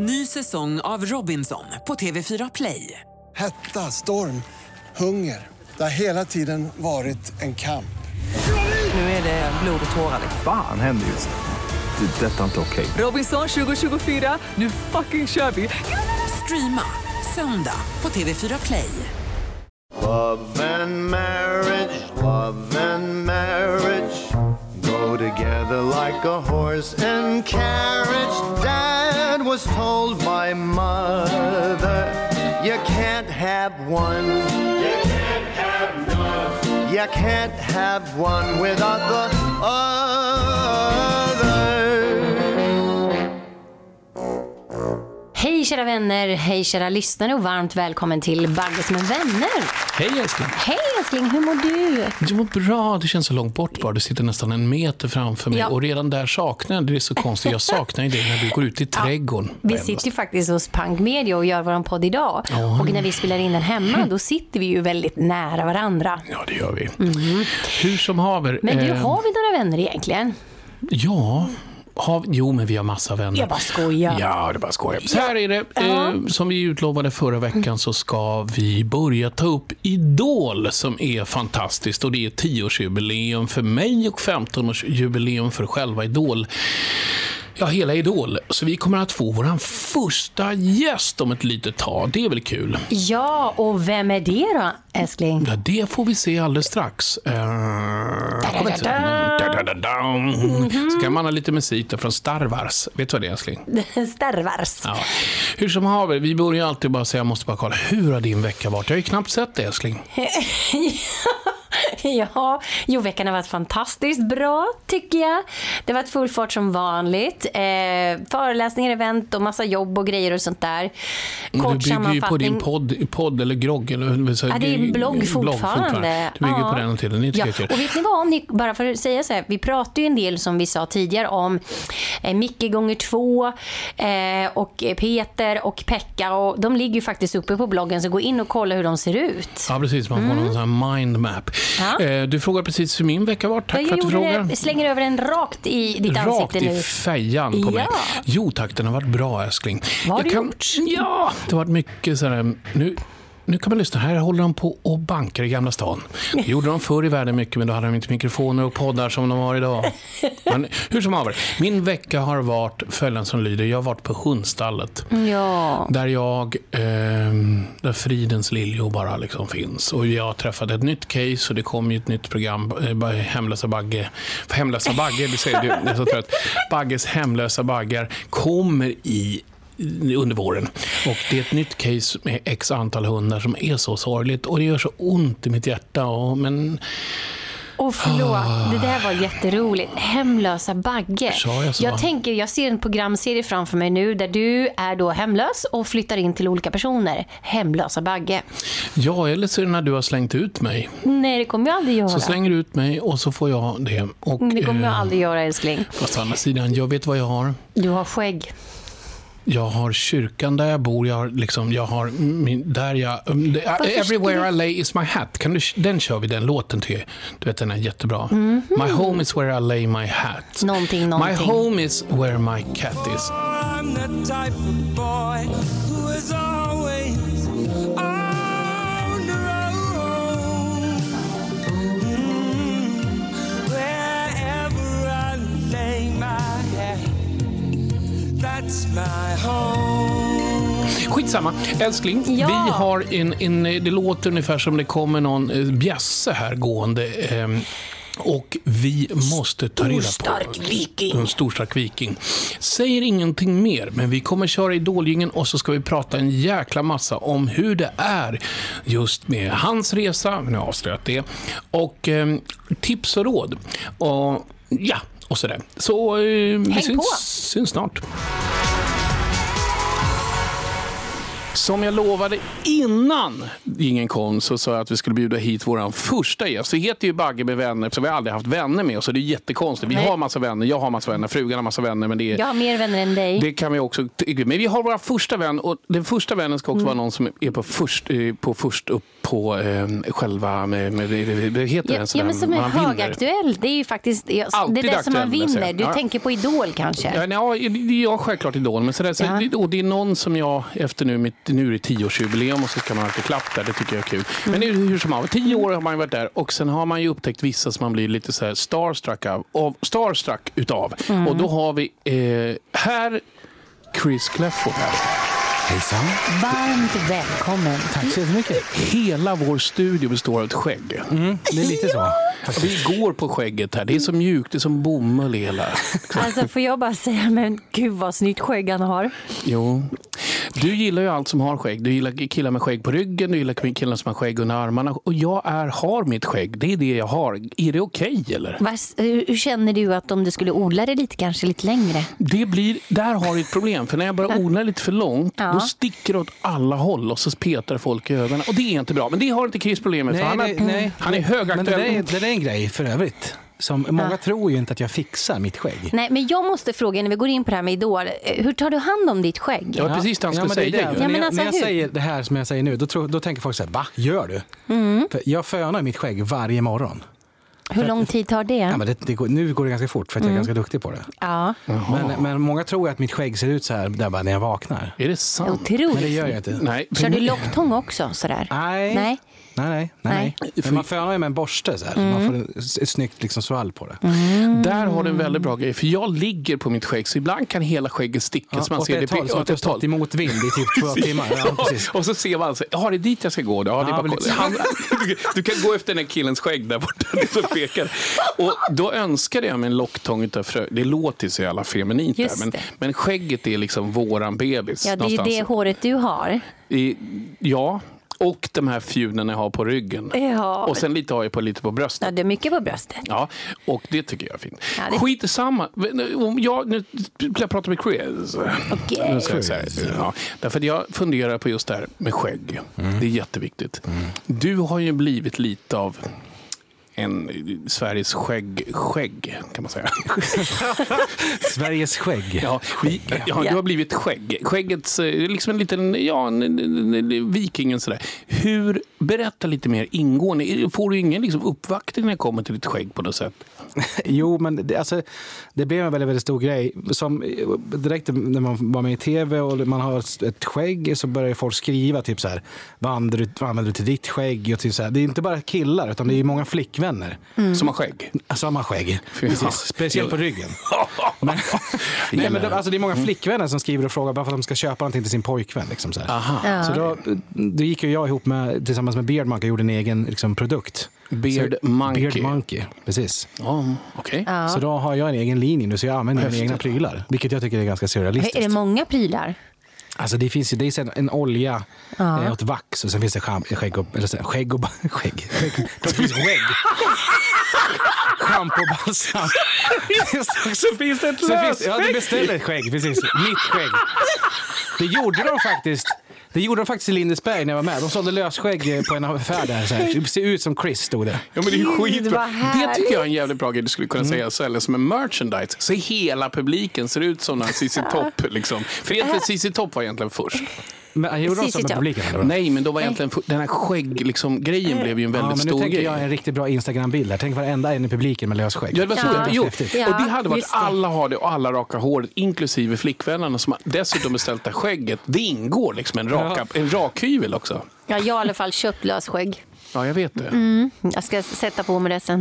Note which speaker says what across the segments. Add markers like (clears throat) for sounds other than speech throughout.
Speaker 1: Ny säsong av Robinson på TV4 Play.
Speaker 2: Hetta, storm, hunger. Det har hela tiden varit en kamp.
Speaker 1: Nu är det blod och tårar.
Speaker 3: Fan händer just nu. Det. är Detta är inte okej.
Speaker 1: Robinson 2024, nu fucking kör vi! Streama söndag på TV4 Play.
Speaker 4: Love and marriage, love and marriage go together like a horse and carriage. Was told by mother, you can't have one. You can't have none. You can't have one without the other.
Speaker 5: Kära vänner, hej kära lyssnare och varmt välkommen till Bagges med vänner.
Speaker 6: Hej älskling.
Speaker 5: Hej älskling, hur mår du?
Speaker 6: Det mår bra, det känns så långt bort bara. Du sitter nästan en meter framför mig
Speaker 5: Ja.
Speaker 6: och redan där saknar jag det. är så konstigt. Jag saknar ju dig när du går ut i (laughs) trädgården.
Speaker 5: Vi sitter ju faktiskt hos Punk Media och gör vår podd idag. Och när vi spelar in den hemma, då sitter vi ju väldigt nära varandra.
Speaker 6: Ja, det gör vi. Hur som haver.
Speaker 5: Men du,
Speaker 6: eh,
Speaker 5: har vi några vänner egentligen?
Speaker 6: Ja, har, jo men vi har massa vänner.
Speaker 5: Jag bara skojar.
Speaker 6: Ja, det bara skojar. Så här är det. Eh, som vi utlovade förra veckan så ska vi börja ta upp Idol som är fantastiskt. Och det är 10-årsjubileum för mig och 15-årsjubileum för själva Idol. Ja, hela Idol. Så vi kommer att få vår första gäst om ett litet tag. Det är väl kul?
Speaker 5: Ja, och vem är det då, älskling?
Speaker 6: Ja, det får vi se alldeles strax. Uh. Så kan man ha lite musik från Star Wars. Vet du vad det är, älskling? (laughs)
Speaker 5: Starvars.
Speaker 6: Ja. Hur som haver, vi börjar alltid bara säga, jag måste bara kolla, hur har din vecka varit? Jag har ju knappt sett det, älskling. (laughs) (laughs)
Speaker 5: Ja, jo, veckan har varit fantastiskt bra, tycker jag. Det har varit full fart som vanligt. Eh, föreläsningar, event och massa jobb och grejer och sånt där.
Speaker 6: Men
Speaker 5: Kort
Speaker 6: du bygger ju på din podd, podd eller grogg. Eller, säger
Speaker 5: Ja, det är en blogg fortfarande.
Speaker 6: Du bygger
Speaker 5: ja.
Speaker 6: på den hela tiden,
Speaker 5: ja. Och vet ni vad, ni, bara för att säga så här, vi pratar ju en del som vi sa tidigare om eh, Micke gånger två eh, och Peter och Pekka och de ligger ju faktiskt uppe på bloggen så gå in och kolla hur de ser ut.
Speaker 6: Ja, precis. Man får någon sån här mindmap.
Speaker 5: Ja.
Speaker 6: Eh, du frågar precis hur min vecka var. Tack
Speaker 5: jag
Speaker 6: för att du frågar.
Speaker 5: det, slänger över den rakt i ditt
Speaker 6: Rakt
Speaker 5: ansikte nu.
Speaker 6: i fejan på mig.
Speaker 5: Ja.
Speaker 6: Jo tack, den har varit bra älskling.
Speaker 5: Vad har
Speaker 6: Jag
Speaker 5: du
Speaker 6: kan,
Speaker 5: gjort?
Speaker 6: Ja, det har varit mycket sådär... Nu, nu kan man lyssna. Här håller de på och bankar i Gamla stan. Det gjorde de förr i världen mycket, men då hade de inte mikrofoner och poddar som de har idag. Men hur som haver, min vecka har varit följande som lyder. Jag har varit på hundstallet.
Speaker 5: Ja.
Speaker 6: Där jag, eh, där fridens liljor bara liksom finns. Och jag har träffat ett nytt case och det kommer ju ett nytt program, eh, Hemlösa Bagge. Hemlösa Bagge, det säger du, jag är så trött. Bagges Hemlösa Baggar kommer i under våren. Och det är ett nytt case med x antal hundar som är så sorgligt och det gör så ont i mitt hjärta. Och, men
Speaker 5: Och förlåt, det där var jätteroligt. Hemlösa Bagge.
Speaker 6: Jag?
Speaker 5: Jag tänker, jag ser en programserie framför mig nu där du är då hemlös och flyttar in till olika personer. Hemlösa Bagge.
Speaker 6: ja, eller så är det när du har slängt ut mig.
Speaker 5: Nej, det kommer jag aldrig göra.
Speaker 6: Så slänger du ut mig och så får jag det. Och,
Speaker 5: Det kommer jag
Speaker 6: eh,
Speaker 5: aldrig göra, älskling.
Speaker 6: Fast å andra sidan, jag vet vad jag har.
Speaker 5: Du har skägg.
Speaker 6: Jag har kyrkan där jag bor, jag har, liksom, jag har min, där jag... um, everywhere I lay is my hat. Kan du, den kör vi, den låten till. Du vet, den är jättebra. My home is where I lay my hat.
Speaker 5: Någonting,
Speaker 6: My
Speaker 5: någonting.
Speaker 6: home is where my cat is.
Speaker 7: I'm the type of boy who is
Speaker 6: Skitsamma. Älskling,
Speaker 5: Ja.
Speaker 6: vi har en, en... Det låter ungefär som det kommer någon eh, bjässe här gående. ehm, och vi måste ta reda på...
Speaker 5: Viking.
Speaker 6: En storstark viking. Säger ingenting mer, men vi kommer köra Idolgingen och så ska vi prata en jäkla massa om hur det är just med hans resa, nu har jag avslöjat det, och eh, tips och råd. Och ja, och sådär. Så eh, vi syns, syns snart. Som jag lovade innan ingen kom så sa jag att vi skulle bjuda hit vår första gäst. Vi heter ju Bagge med vänner så vi har aldrig haft vänner med oss. Så det är jättekonstigt. Vi
Speaker 5: Nej.
Speaker 6: har massa vänner, jag har massa vänner, frugan har massa vänner. Men det är,
Speaker 5: Jag har mer vänner än dig.
Speaker 6: det kan vi också. Men vi har våra första vän och den första vännen ska också vara någon som är på först, eh, på först upp på eh, själva, med, med, med, det heter
Speaker 5: Ja,
Speaker 6: det,
Speaker 5: ja, men som är
Speaker 6: vinner.
Speaker 5: högaktuell. Det är ju faktiskt det
Speaker 6: Alltid
Speaker 5: där som man vinner. Du
Speaker 6: Ja.
Speaker 5: tänker på Idol kanske?
Speaker 6: Ja, nej, ja, självklart Idol. Men sådär, så,
Speaker 5: Ja.
Speaker 6: och det är någon som jag, efter nu, mitt, nu är det tioårsjubileum och så ska man lite klapp där. Det tycker jag är kul. Men det är hur som helst, tio år har man varit där och sen har man ju upptäckt vissa som man blir lite så starstruck av. av starstruck utav. Och då har vi eh, här Chris Clafford här.
Speaker 8: Hejsan.
Speaker 5: Varmt välkommen.
Speaker 8: Tack så jättemycket.
Speaker 6: Hela vår studio består av ett skägg.
Speaker 8: Mm, det är lite så.
Speaker 6: Vi går på skägget här. Det är så mjukt, det är som bomull i hela.
Speaker 5: Alltså får jag bara säga, men gud vad snyggt skägg han har.
Speaker 6: Jo. Du gillar ju allt som har skägg. Du gillar killar med skägg på ryggen, du gillar killar som har skägg under armarna. Och jag är, har mitt skägg. Det är det jag har. Är det okej eller?
Speaker 5: Vas- Hur känner du att om du skulle odla det lite, kanske lite längre?
Speaker 6: Det blir, där har vi ett problem. För när jag börjar (laughs) odla lite för långt,
Speaker 5: Ja.
Speaker 6: Då sticker det åt alla håll och så petar folk i ögonen. Och det är inte bra. Men det har inte Chris problem med. för han, är, han är
Speaker 8: Men det
Speaker 6: högaktuell.
Speaker 8: där är, det där är en grej för övrigt. Som, många tror ju inte att jag fixar mitt skägg.
Speaker 5: Nej, men jag måste fråga när vi går in på det här med Idol. eh, Hur tar du hand om ditt skägg?
Speaker 6: Var precis det han skulle
Speaker 8: är
Speaker 6: säga.
Speaker 5: Ja,
Speaker 8: när jag,
Speaker 5: alltså,
Speaker 8: när jag
Speaker 5: hur?
Speaker 8: säger det här som jag säger nu, då, tror, då tänker folk så här, va? Gör du?
Speaker 5: Mm.
Speaker 8: För jag fönar mitt skägg varje morgon.
Speaker 5: Hur lång tid tar det?
Speaker 8: Ja, men det, det går, nu går det ganska fort för att jag är ganska duktig på det.
Speaker 5: Ja,
Speaker 8: Men, men många tror att mitt skägg ser ut så här där bara när jag vaknar.
Speaker 6: Är det sant?
Speaker 5: otroligt.
Speaker 8: Men det gör jag inte.
Speaker 6: Nej.
Speaker 5: Kör du locktång också? Sådär?
Speaker 8: Nej.
Speaker 5: Nej.
Speaker 8: Nej, nej, nej. nej. Men man fönar ju med en borste så här. så Man får ett, ett snyggt liksom svall på det.
Speaker 6: Där har du en väldigt bra grej. För jag ligger på mitt skägg, så ibland kan hela skägget sticka.
Speaker 8: Ja,
Speaker 6: så man ser det
Speaker 8: som att du har stått i motvind i typ två (laughs) timmar. Ja,
Speaker 6: och så ser man, alltså, ja det är dit jag ska gå. då. Ja, det är
Speaker 8: Ja,
Speaker 6: bara,
Speaker 8: lite så.
Speaker 6: han, du, du kan gå efter den här killens skägg där borta, det som pekar. Och då önskade jag mig en locktång utav frö. Det låter så jävla feminint där, men, men skägget är liksom våran bebis.
Speaker 5: Ja, det är ju det håret du har.
Speaker 6: I, ja, och de här fjunen jag har på ryggen.
Speaker 5: Ja.
Speaker 6: Och sen lite har jag på, lite på bröstet.
Speaker 5: Ja, det är mycket på bröstet.
Speaker 6: Ja, och det tycker jag är fint.
Speaker 5: Ja, det-
Speaker 6: Skit i samma. Om jag, nu jag pratar med Chris.
Speaker 5: Okej.
Speaker 6: Nu ska jag säga, ja, därför att jag funderar på just det här med skägg. Det är jätteviktigt. Du har ju blivit lite av en Sveriges skägg, skägg kan man säga. (laughs)
Speaker 8: Sveriges skägg.
Speaker 6: Ja, vi, ja, du har blivit skägg. Skäggets, eh, liksom en liten, ja, en, en, en, vikingen sådär. Hur, berätta lite mer ingående. Får du ingen liksom, uppvaktning när det kommer till ditt skägg på något sätt? (laughs)
Speaker 8: Jo, men det, alltså, det blev en väldigt, väldigt stor grej. Som, direkt när man var med i tv och man har ett skägg så börjar folk skriva typ så här, vad använder du, vad använder du till ditt skägg? Och typ så här. Det är inte bara killar, utan det är många flickvänner.
Speaker 6: Som har skägg?
Speaker 8: Samma skägg.
Speaker 6: Fy
Speaker 8: Precis. Speciellt på ryggen. (laughs) Men, (laughs) nej, men det, alltså, det är många flickvänner som skriver och frågar bara för att de ska köpa någonting till sin pojkvän. Liksom, så här.
Speaker 6: Aha.
Speaker 8: Så då, då gick ju jag ihop med, tillsammans med Beard Monkey och gjorde en egen liksom, produkt.
Speaker 6: Beard
Speaker 8: så,
Speaker 6: Monkey.
Speaker 8: Beard Monkey, precis.
Speaker 6: Ja, okej.
Speaker 8: Så då har jag en egen linje nu, så jag använder mina
Speaker 6: Häftigt.
Speaker 8: egna prylar. Vilket jag tycker är ganska surrealistiskt.
Speaker 5: Är det många prylar?
Speaker 8: Alltså det finns ju det är sen en olja eh, och ett vax och sen finns det skägg och, eller skägg och (laughs) skägg. skägg. (laughs) Det finns skägg. Schampo och balsam. (laughs)
Speaker 6: Så finns det ett
Speaker 8: finns, ja, du beställer ett skägg, precis. Mitt skägg. Det gjorde de faktiskt. Det gjorde de faktiskt i Lindesberg när jag var med. De sålde lösskägg på en affär där. Så här. Det ser ut som Chris, stod det.
Speaker 6: Ja, men det är skitbra. Det tycker jag är en jävligt bra grej du skulle kunna säga så, eller som en merchandise. Så hela publiken ser ut som CC Topp. Liksom. För egentligen CC Topp var egentligen först.
Speaker 8: Men han gjorde som med
Speaker 5: ja.
Speaker 8: publiken? Eller?
Speaker 6: Nej, men då var egentligen den här skägg, liksom, grejen blev ju en
Speaker 8: Ja,
Speaker 6: väldigt
Speaker 8: men nu
Speaker 6: stor
Speaker 8: tänker
Speaker 6: grej.
Speaker 8: jag en riktigt bra Instagram-bild här. Tänk varenda en i publiken med lösskägg.
Speaker 6: Ja, det var så.
Speaker 5: Ja.
Speaker 6: Jo,
Speaker 8: Häftigt.
Speaker 6: och det
Speaker 5: Ja,
Speaker 6: hade varit alla har det och alla rakar håret, inklusive flickvännerna som dessutom beställt det skägget. Det ingår liksom en, raka, en rakhyvel också.
Speaker 5: Ja, jag har i alla fall köpt lösskägg.
Speaker 6: Ja, jag vet det.
Speaker 5: Mm. Jag ska sätta på mig det sen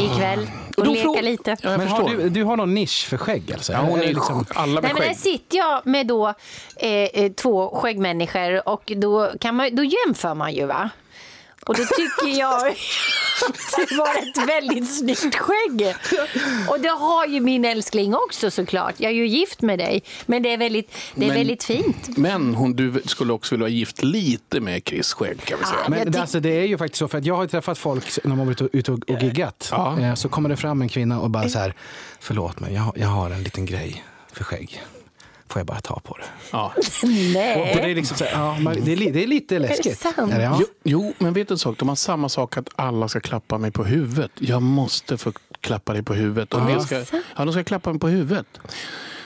Speaker 5: ikväll och, leka
Speaker 6: frå-
Speaker 5: lite.
Speaker 6: Ja, jag
Speaker 8: Men har du, du har någon nisch för skägg alltså?
Speaker 6: Ja, hon
Speaker 8: Eller
Speaker 6: är
Speaker 8: liksom-
Speaker 6: alla med
Speaker 5: Nej, men där
Speaker 6: skägg.
Speaker 5: sitter jag med då, eh, eh, två skäggmänniskor och då, kan man, då jämför man ju va. Och då tycker jag (laughs) att det var ett väldigt snyggt skägg. Och det har ju min älskling också såklart. Jag är ju gift med dig. Men det är väldigt, det är
Speaker 6: Men-
Speaker 5: väldigt fint.
Speaker 6: Men hon, du skulle också vilja vara gift lite med Chris skägg kan vi säga.
Speaker 5: Jag
Speaker 8: Men
Speaker 5: ty-
Speaker 8: det, alltså, det är ju faktiskt så, för att jag har träffat folk när man varit ute och, och giggat.
Speaker 6: Ja.
Speaker 8: Eh, Så kommer det fram en kvinna och bara så här, förlåt mig, jag, har- jag har en liten grej för skägg. Får jag bara ta på det.
Speaker 6: Ja. (laughs)
Speaker 5: Nej.
Speaker 8: Och det, är liksom så här, ja, man- det, är, li- det är lite läskigt.
Speaker 5: sant?
Speaker 8: Är det, ja.
Speaker 6: Jo, jo, men vet du en sak? De har samma sak att alla ska klappa mig på huvudet. Jag måste få klappa dig på huvudet. Och
Speaker 8: Ja.
Speaker 6: ska, ja, de ska klappa mig på huvudet.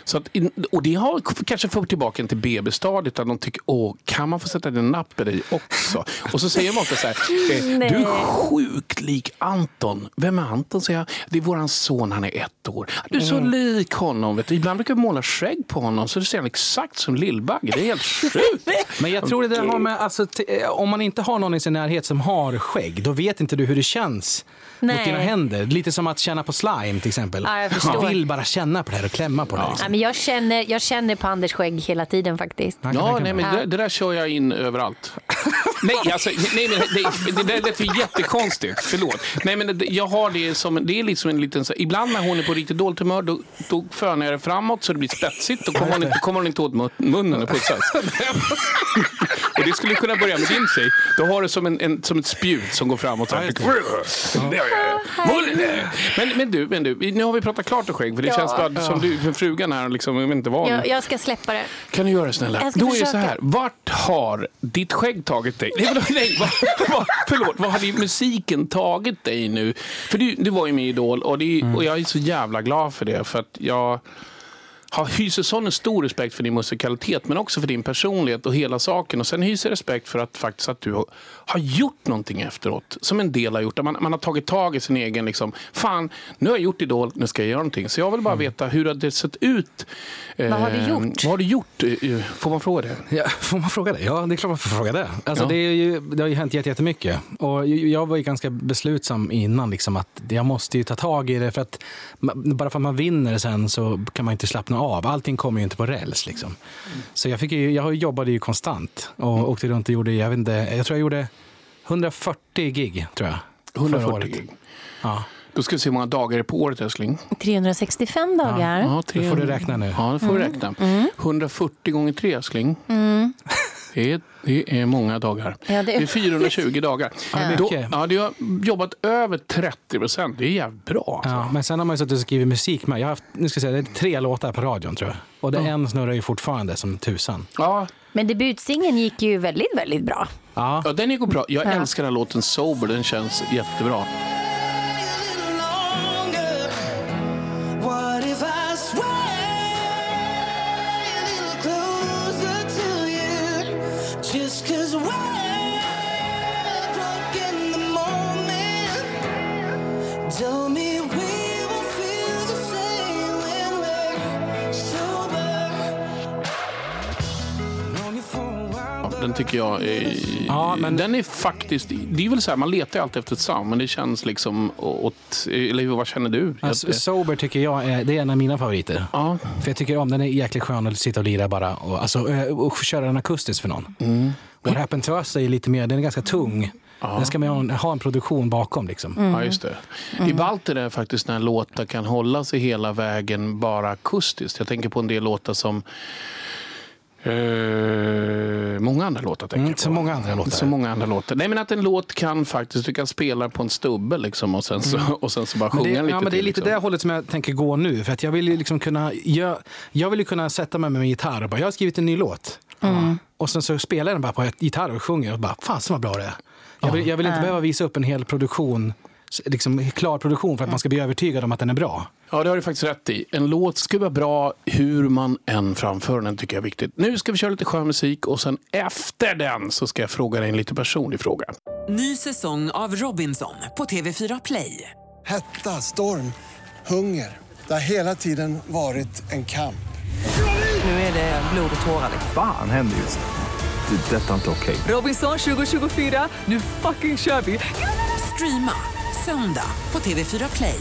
Speaker 6: Så att, och det har kanske fått tillbaka till BB-stadiet. De tycker, åh, kan man få sätta en napp i också? Och så säger de ofta så här, eh, du är sjukt lik Anton. Vem är Anton? säger jag. Det är våran son, han är ett år. Du är så lik honom. Vet du. Ibland brukar vi måla skägg på honom så det ser han exakt som Lill-Bagge. Det är helt sjukt. (laughs)
Speaker 8: Men jag tror det där har med, alltså, eh, om man inte har någon i sin närhet som har skägg, då vet inte du hur det känns
Speaker 5: Nej.
Speaker 8: mot dina händer. Lite som att känna på slime till exempel.
Speaker 5: Ja, jag förstår.
Speaker 8: Man vill bara känna på det här och klämma på det.
Speaker 5: Ja,
Speaker 8: Liksom.
Speaker 5: Men jag, känner, jag känner på Anders skägg hela tiden faktiskt.
Speaker 6: Ja, nej, men det, det där kör jag in överallt. (laughs) nej, alltså, nej, men det, det, det lät ju jättekonstigt. Förlåt. Nej, men det, jag har det som det är liksom en liten... Så, ibland när hon är på riktigt dåligt humör då, då fönar jag det framåt så det blir spetsigt. Då kommer hon inte, kommer hon inte åt mun- munnen och pussas. (laughs) och det skulle kunna börja med din tjej. Då har du som, en, en, som ett spjut som går framåt. Så här. Men, men, du, men du, nu har vi pratat klart om skägg. För det
Speaker 5: Ja.
Speaker 6: känns bara som du, för frugan här, liksom, jag vet inte vad.
Speaker 5: Jag, jag ska släppa det.
Speaker 6: Kan du göra det snälla? Då är det så
Speaker 5: försöka.
Speaker 6: här. Vart har ditt skägg tagit dig? Nej, nej vad, vad, förlåt. Vad har musiken tagit dig nu? För du, du var ju med i Idol och, det, och jag är så jävla glad för det. För att jag har, hyser sån stor respekt för din musikalitet men också för din personlighet och hela saken. Och sen hyser respekt för att faktiskt att du har, har gjort någonting efteråt. Som en del har gjort. Man, man har tagit tag i sin egen, liksom, fan nu har jag gjort Idol, nu ska jag göra någonting. Så jag vill bara veta hur det har sett ut.
Speaker 5: Vad har du
Speaker 6: Eh,
Speaker 5: gjort?
Speaker 6: Vad har du gjort? Eh, Får man fråga det?
Speaker 8: Ja, (laughs) får man fråga det? Ja, det är klart man får fråga det. Alltså,
Speaker 6: Ja.
Speaker 8: det, är ju, det har ju hänt jätte- jättemycket. Och jag var ju ganska beslutsam innan liksom, att jag måste ju ta tag i det. För att, bara för att man vinner sen så kan man inte slappna av. Allting kommer ju inte på räls. Liksom. Så jag, fick ju, jag jobbade ju konstant och åkte runt och gjorde, jag, vet inte, jag tror jag gjorde 140 gig. tror jag. förra
Speaker 6: 140
Speaker 8: året.
Speaker 6: gig.
Speaker 8: Ja.
Speaker 6: Då ska vi se hur många dagar det är på året, älskling.
Speaker 5: 365 dagar.
Speaker 6: Ja,
Speaker 8: Då får du räkna nu.
Speaker 6: Ja, det får vi räkna. 140 gånger 3, älskling. Det, är, det är många dagar.
Speaker 5: Ja, det-
Speaker 6: det... är 420 dagar.
Speaker 8: det är
Speaker 6: Då, ja, du har jobbat över 30 procent. Det är jävligt bra. Alltså.
Speaker 8: Ja, men sen har man ju suttit och skrivit musik med. Jag har haft, nu ska jag säga, det är tre låtar på radion tror jag. Och det en snurrar ju fortfarande som tusan.
Speaker 6: Ja,
Speaker 5: Men debutsingeln gick ju väldigt, väldigt bra.
Speaker 8: Ja,
Speaker 6: ja, den går bra. Jag älskar den här låten Sober. Den känns jättebra. Tycker jag är...
Speaker 8: Ja, men-
Speaker 6: Den är faktiskt... Det är väl så här, man letar ju alltid efter ett sound, men det känns liksom åt... Eller vad känner du?
Speaker 8: Alltså, Sober tycker jag är, det är en av mina favoriter.
Speaker 6: ja.
Speaker 8: För jag tycker om den är jäkligt skön att sitta och lira bara och, alltså, eh, och köra den akustiskt för någon.
Speaker 6: Mm.
Speaker 8: What Happened To Us är lite mer, den är ganska tung. Den ska man ha en, produktion bakom liksom.
Speaker 6: Ja, just det. Det är ballt det där faktiskt när låtar kan hålla sig hela vägen bara akustiskt. Jag tänker på en del låtar som eh, många andra låtar. Tänker
Speaker 8: Mm,
Speaker 6: jag på.
Speaker 8: så många andra låtar.
Speaker 6: Så många andra låtar. Nej, men att en låt kan faktiskt, du kan spela på en stubbe liksom, och, sen så, och sen så bara
Speaker 8: Men
Speaker 6: sjunga
Speaker 8: det,
Speaker 6: lite
Speaker 8: ja, men det är
Speaker 6: till,
Speaker 8: lite
Speaker 6: liksom.
Speaker 8: det hållet som jag tänker gå nu. För att jag vill ju liksom kunna, jag, jag vill ju kunna sätta mig med min gitarr och bara, jag har skrivit en ny låt. Och sen så spelar jag den bara på gitarr och sjunger och bara, fan vad bra det är. Jag vill, jag vill inte behöva visa upp en hel produktion, liksom klar produktion för att man ska bli övertygad om att den är bra.
Speaker 6: Ja, det har du faktiskt rätt i. En låt ska vara bra hur man än framför den, tycker jag är viktigt. Nu ska vi köra lite skön musik och sen efter den så ska jag fråga dig en lite personlig fråga.
Speaker 1: Ny säsong av Robinson på TV4 Play.
Speaker 2: Hetta, storm, hunger. Det har hela tiden varit en kamp.
Speaker 1: Nu är det blod och tårar. liksom.
Speaker 3: Fan händer just nu. Det. är Detta är inte okej.
Speaker 1: Robinson 2024, nu fucking kör vi! Streama söndag på TV4 Play.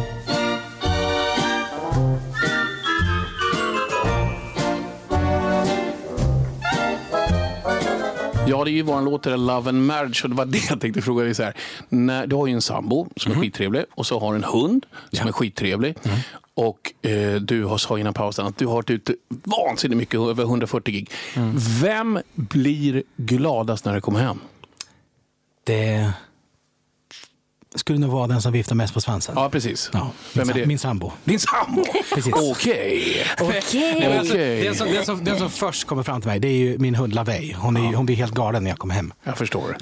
Speaker 6: Ja, det är ju vår låt Love and Marriage. Och det var det jag tänkte fråga dig. Så här. När, du har ju en sambo som är skittrevlig och så har du en hund som är skittrevlig. Och eh, du har sa innan pausen att du har varit ute vansinnigt mycket, över 140 gig. Vem blir gladast när du kommer hem?
Speaker 8: Det skulle nog vara den som viftar mest på svansen.
Speaker 6: Ja, precis.
Speaker 8: Ja, min,
Speaker 6: Vem är det?
Speaker 8: min sambo.
Speaker 6: Din sambo? (laughs)
Speaker 8: Precis.
Speaker 6: Okej.
Speaker 8: Men alltså, (laughs)
Speaker 6: Okej.
Speaker 8: den, som, den, som, den som först kommer fram till mig det är ju min hund Lavey. Hon, är, hon blir helt galen när jag kommer hem.
Speaker 6: Jag förstår.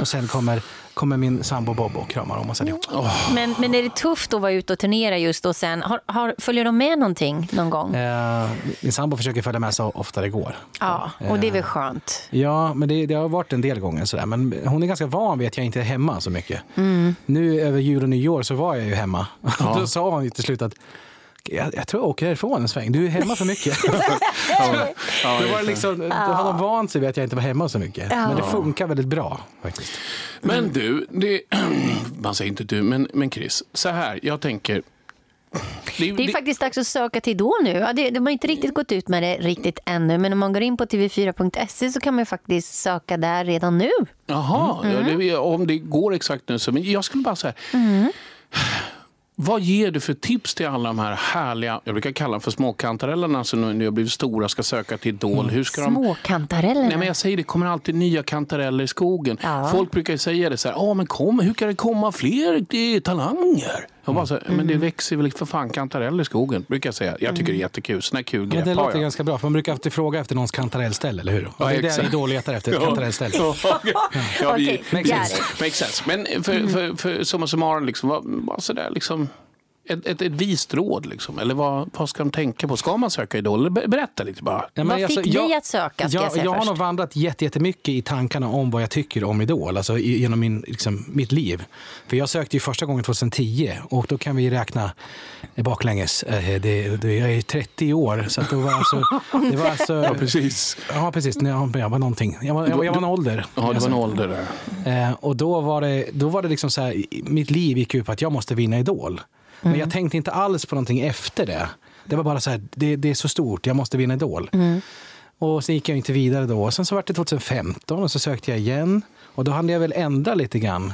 Speaker 8: Och sen kommer, kommer min sambo Bob och kramar om oss allihop.
Speaker 5: Men, men är det tufft att vara ute och turnera just och sen? Har, har, följer de med någonting någon gång?
Speaker 8: Eh, min sambo försöker följa med så ofta det går.
Speaker 5: Ja, och det är väl skönt.
Speaker 8: Ja, men det, det har varit en del gånger sådär. Men hon är ganska van vid att jag inte är hemma så mycket.
Speaker 5: Mm.
Speaker 8: Nu över jul och nyår så var jag ju hemma. (laughs) Då sa hon ju till slut att jag, jag tror jag åker härifrån en sväng. Du är hemma för mycket. (laughs) då, var det liksom, då hade de vant sig vid att jag inte var hemma så mycket. Men det funkar väldigt bra faktiskt.
Speaker 6: Men du, det, (clears throat) man säger inte du, men, men Chris, så här, jag tänker... Det,
Speaker 5: Det är faktiskt dags att söka till Idol nu. Ja, det, de har inte riktigt gått ut med det riktigt ännu, men om man går in på tv4.se så kan man faktiskt söka där redan nu.
Speaker 6: Jaha,
Speaker 5: Mm.
Speaker 6: ja, det, om det går exakt nu så. Men jag skulle bara säga,
Speaker 5: Mm.
Speaker 6: Vad ger du för tips till alla de här härliga, jag brukar kalla dem för småkantarellerna som nu när jag blivit stora ska söka till Idol. Hur ska de...
Speaker 5: Småkantarellerna.
Speaker 6: Nej, men jag säger det kommer alltid nya kantareller i skogen.
Speaker 5: Ja.
Speaker 6: Folk brukar säga det så här, "Ja, men kom, hur kan det komma fler talanger? Jag bara så här, Men det
Speaker 5: Mm.
Speaker 6: växer väl för fan kantareller i skogen, brukar jag säga. Jag tycker det är jättekul. Sådana kul
Speaker 8: Men
Speaker 6: grepp
Speaker 8: det låter
Speaker 6: jag.
Speaker 8: ganska bra, för man brukar alltid fråga efter någons kantarellställe, eller hur? Och det är det. Idol letar efter, ett
Speaker 6: Ja.
Speaker 8: kantarellställe. (laughs)
Speaker 6: Ja, ja, vi,
Speaker 5: Okej,
Speaker 6: makes,
Speaker 5: got
Speaker 6: sense.
Speaker 5: it.
Speaker 6: makes sense. Men för, för, för summa summarum, liksom, vad, vad sådär, liksom, ett, ett, ett vist råd, liksom. eller vad, vad ska de tänka på? Ska man söka Idol? Berätta lite bara.
Speaker 8: Ja, men
Speaker 5: Vad fick dig att söka, ska
Speaker 8: jag,
Speaker 5: jag säga
Speaker 8: jag har nog vandrat jätte- jättemycket i tankarna om vad jag tycker om Idol, alltså i- genom min, liksom, mitt liv. För jag sökte ju första gången 2010 och då kan vi räkna baklänges. Eh, Det, det, jag är 30 år, så att (laughs) det var alltså... Det var alltså
Speaker 6: Ja, precis.
Speaker 8: Ja, precis. När jag, jag var någonting. Jag var, jag, var- jag var en ålder.
Speaker 6: Ja, det var en ålder där.
Speaker 8: Eh, och då var det, då var det liksom så här, mitt liv gick ut på att jag måste vinna Idol. Men jag tänkte inte alls på någonting efter det. Det var bara så här, det, det är så stort, jag måste vinna Idol. Och sen gick jag inte vidare då. Och sen så var det 2015 och så sökte jag igen. Och då hade jag väl ändra lite grann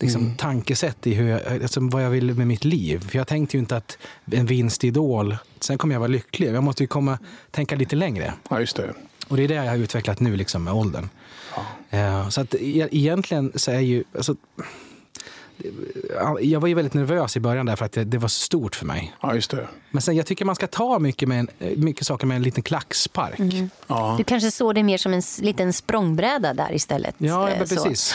Speaker 8: liksom, tankesätt i hur jag, alltså, vad jag ville med mitt liv. För jag tänkte ju inte att en vinst i Idol, sen kommer jag vara lycklig. Jag måste ju komma, tänka lite längre.
Speaker 6: Ja, just det.
Speaker 8: Och det är det jag har utvecklat nu liksom, med åldern. Eh, Så att e- egentligen så är ju... Alltså, jag var ju väldigt nervös i början där för att det, det var så stort för mig.
Speaker 6: Ja, just det.
Speaker 8: Men sen, jag tycker man ska ta mycket, med en, mycket saker med en liten klackspark.
Speaker 6: Ja.
Speaker 5: Du kanske såg det mer som en liten språngbräda där istället.
Speaker 8: Ja,
Speaker 5: eh,
Speaker 8: men
Speaker 5: så.
Speaker 8: precis.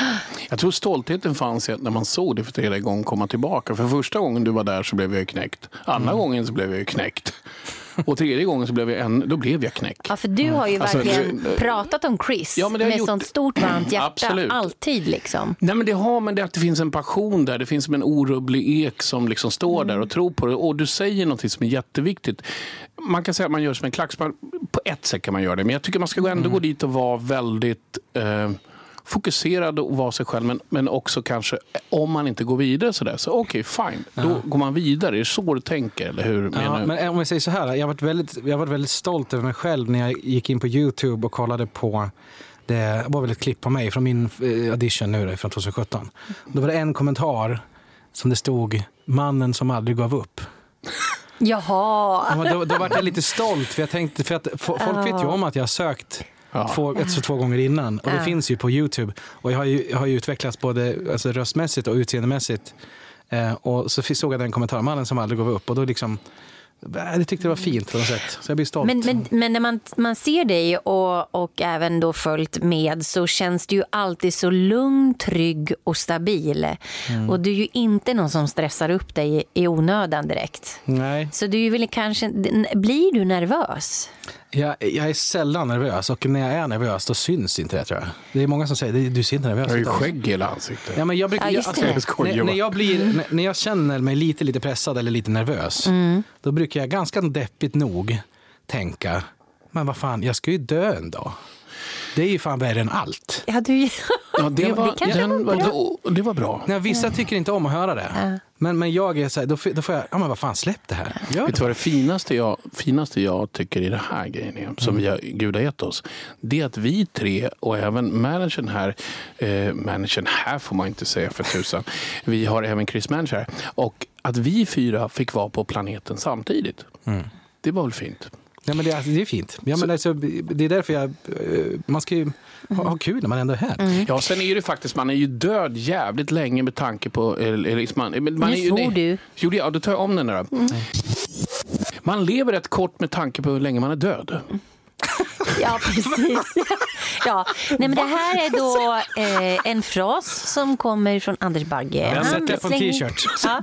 Speaker 6: Jag tror stoltheten fanns när man såg det för tredje gången komma tillbaka. För första gången du var där så blev jag knäckt. Andra gången så blev jag knäckt. Och tredje gången så blev jag, en, då blev jag knäckt.
Speaker 5: Ja, för du har ju
Speaker 6: Alltså,
Speaker 5: verkligen
Speaker 6: du-
Speaker 5: pratat om Chris
Speaker 6: Ja,
Speaker 5: med
Speaker 6: gjort-
Speaker 5: sånt stort varmt hjärta.
Speaker 6: Absolut.
Speaker 5: Alltid liksom.
Speaker 6: Nej, men det har men det att det finns en passion där. Det finns som en orubblig ek som liksom står där och tror på det. Och du säger något som är jätteviktigt. Man kan säga att man gör som en klackspark. På ett sätt kan man göra det. Men jag tycker man ska ändå gå dit och vara väldigt eh, fokuserad och vara sig själv. Men, men också kanske, om man inte går vidare sådär, så okej, fine. Då går man vidare. Är det så du tänker? Eller hur
Speaker 8: Ja, men om jag säger så här, jag har varit väldigt, jag har varit väldigt stolt över mig själv när jag gick in på Youtube och kollade på det var väl ett klipp på mig från min eh, audition nu då, från 2017. Då var det en kommentar som det stod “Mannen som aldrig gav upp”.
Speaker 5: Jaha.
Speaker 8: Ja, då, då var jag lite stolt, för jag tänkte, för att folk vet ju om att jag har sökt två, ett, så två gånger innan. Och det finns ju på Youtube. Och jag har ju, jag har ju utvecklats både alltså, röstmässigt och utseendemässigt. Eh, och så såg jag den kommentaren, mannen som aldrig gav upp. Och då liksom, eh, jag tyckte det var fint på något sätt. Så jag blir stolt.
Speaker 5: Men, men, men när man, man ser dig och, och även då följt med så känns du ju alltid så lugn, trygg och stabil.
Speaker 8: Mm.
Speaker 5: Och du är ju inte någon som stressar upp dig i, onödan direkt.
Speaker 8: Nej,
Speaker 5: Så du är väl kanske, blir du nervös?
Speaker 8: Jag, jag är sällan nervös. Och när jag är nervös då syns inte det tror jag. Det är många som säger, "Det- du ser inte nervös
Speaker 6: Jag har ju
Speaker 8: ut alls."
Speaker 6: skägg i hela ansiktet.
Speaker 8: Ja, men jag, brukar,
Speaker 5: Ja,
Speaker 8: alltså, när, när, jag blir, när, när jag känner mig lite, lite pressad eller lite nervös,
Speaker 5: Mm.
Speaker 8: då brukar jag ganska deppigt nog tänka, men vad fan, jag ska ju dö en dag. Det är ju fan värre än allt.
Speaker 5: Ja, du,
Speaker 6: Ja, det, var,
Speaker 5: kanske
Speaker 6: den,
Speaker 5: var bra.
Speaker 6: det var bra.
Speaker 8: Nej, vissa tycker inte om att höra det. Men, men jag är så här, då, då får jag, ja men vad fan, släpp det här. Gör
Speaker 6: Vet du
Speaker 8: det.
Speaker 6: vad det finaste jag, finaste jag tycker i det här grejen är, som vi har, Gud har gett oss? Det är att vi tre och även managern här, eh, managern här får man inte säga för tusan, vi har även Chris Manager här, och att vi fyra fick vara på planeten samtidigt. Det var väl fint?
Speaker 8: Nej, men det, alltså, det är fint. Ja, men alltså, det är därför jag... eh, Man ska ju ha, ha kul när man ändå är här.
Speaker 6: Ja, sen är det faktiskt, man är ju död jävligt länge med tanke på... Eller, eller, man, man
Speaker 5: Nu
Speaker 6: är ju,
Speaker 5: svor du.
Speaker 6: Jo, det- ja, då tar jag om den där. Man lever rätt kort med tanke på hur länge man är död. (laughs)
Speaker 5: Ja, precis. (laughs) Ja. Nej, men det här är då eh, en fras som kommer från Anders Bagge. Han
Speaker 8: sätter jag på en t-shirt.
Speaker 5: Ja.